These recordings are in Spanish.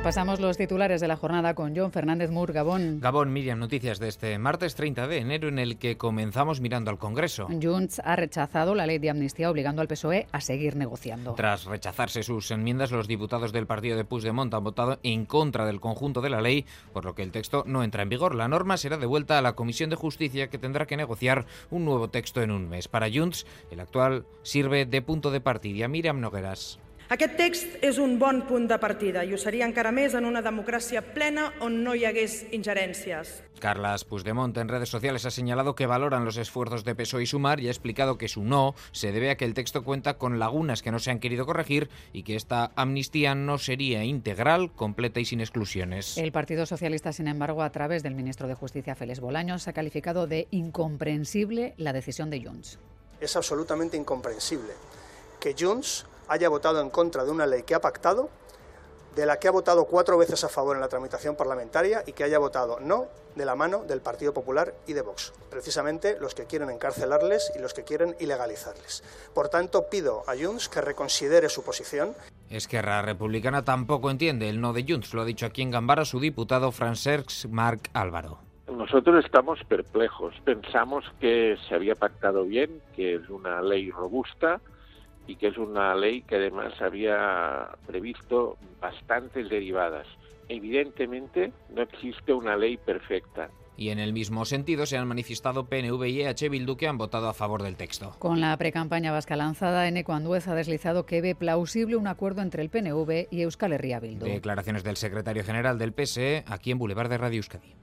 Repasamos los titulares de la jornada con John Fernández Mur, Gabón. Gabón, Miriam, noticias de este martes 30 de enero en el que comenzamos mirando al Congreso. Junts ha rechazado la ley de amnistía obligando al PSOE a seguir negociando. Tras rechazarse sus enmiendas, los diputados del partido de Puigdemont han votado en contra del conjunto de la ley, por lo que el texto no entra en vigor. La norma será devuelta a la Comisión de Justicia que tendrá que negociar un nuevo texto en un mes. Para Junts, el actual sirve de punto de partida. Miriam Nogueras. Aquest text és un bon punt de partida i ho seria encara més en una democràcia plena on no hi hagués ingerències. Carlas Puigdemont en redes sociales ha señalado que valoran los esfuerzos de PSOE y Sumar y ha explicado que su no se debe a que el texto cuenta con lagunas que no se han querido corregir y que esta amnistía no sería integral, completa y sin exclusiones. El Partido Socialista, sin embargo, a través del ministro de Justicia, Félix Bolaños, ha calificado de incomprensible la decisión de Junts. Es absolutamente incomprensible que Junts haya votado en contra de una ley que ha pactado, de la que ha votado cuatro veces a favor en la tramitación parlamentaria y que haya votado no de la mano del Partido Popular y de Vox, precisamente los que quieren encarcelarles y los que quieren ilegalizarles. Por tanto, pido a Junts que reconsidere su posición. Esquerra Republicana tampoco entiende el no de Junts, lo ha dicho aquí en Gambara su diputado Francesc Marc Álvaro. Nosotros estamos perplejos. Pensamos que se había pactado bien, que es una ley robusta, y que es una ley que además había previsto bastantes derivadas. Evidentemente no existe una ley perfecta. Y en el mismo sentido se han manifestado PNV y EH Bildu que han votado a favor del texto. Con la precampaña vasca lanzada, Eneco Anduez ha deslizado que ve plausible un acuerdo entre el PNV y Euskal Herria Bildu. Declaraciones del secretario general del PSE aquí en Boulevard de Radio Euskadi.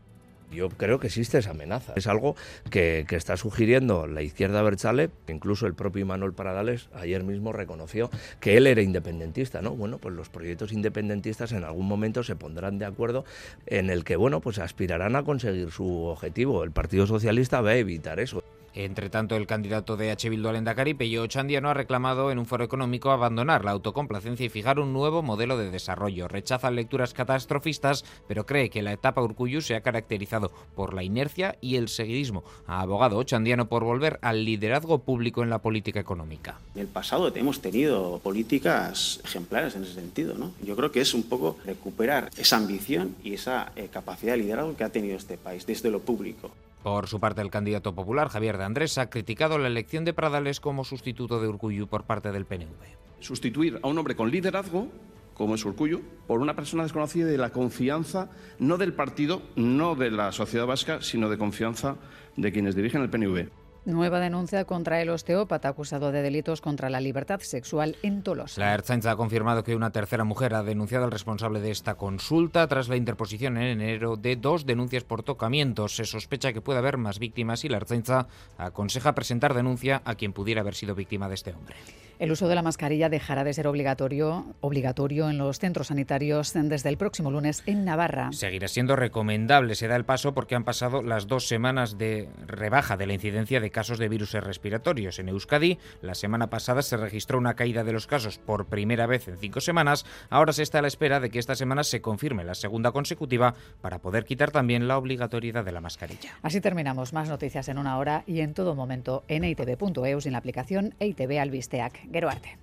Yo creo que existe esa amenaza. Es algo que, está sugiriendo la izquierda Berchale, incluso el propio Manuel Paradales ayer mismo reconoció que él era independentista, ¿no? Bueno, pues los proyectos independentistas en algún momento se pondrán de acuerdo en el que, bueno, pues aspirarán a conseguir su objetivo. El Partido Socialista va a evitar eso. Entre tanto, el candidato de H. Bildu al Endacari, Ochandiano, ha reclamado en un foro económico abandonar la autocomplacencia y fijar un nuevo modelo de desarrollo. Rechaza lecturas catastrofistas, pero cree que la etapa Urcuyu se ha caracterizado por la inercia y el seguidismo. Ha abogado Ochandiano por volver al liderazgo público en la política económica. En el pasado hemos tenido políticas ejemplares en ese sentido. ¿no? Yo creo que es un poco recuperar esa ambición y esa eh, capacidad de liderazgo que ha tenido este país desde lo público. Por su parte, el candidato popular, Javier de Andrés, ha criticado la elección de Pradales como sustituto de Urcuyu por parte del PNV. Sustituir a un hombre con liderazgo, como es Urcuyu, por una persona desconocida de la confianza, no del partido, no de la sociedad vasca, sino de confianza de quienes dirigen el PNV. Nueva denuncia contra el osteópata acusado de delitos contra la libertad sexual en Tolosa. La Ertzaintza ha confirmado que una tercera mujer ha denunciado al responsable de esta consulta tras la interposición en enero de dos denuncias por tocamientos. Se sospecha que puede haber más víctimas y la Ertzaintza aconseja presentar denuncia a quien pudiera haber sido víctima de este hombre. El uso de la mascarilla dejará de ser obligatorio, obligatorio en los centros sanitarios desde el próximo lunes en Navarra. Seguirá siendo recomendable. Se da el paso porque han pasado las dos semanas de rebaja de la incidencia de casos de virus respiratorios. En Euskadi, la semana pasada se registró una caída de los casos por primera vez en cinco semanas. Ahora se está a la espera de que esta semana se confirme la segunda consecutiva para poder quitar también la obligatoriedad de la mascarilla. Así terminamos. Más noticias en una hora y en todo momento en eitv.eus y en la aplicación EITV Albisteac. Gero arte.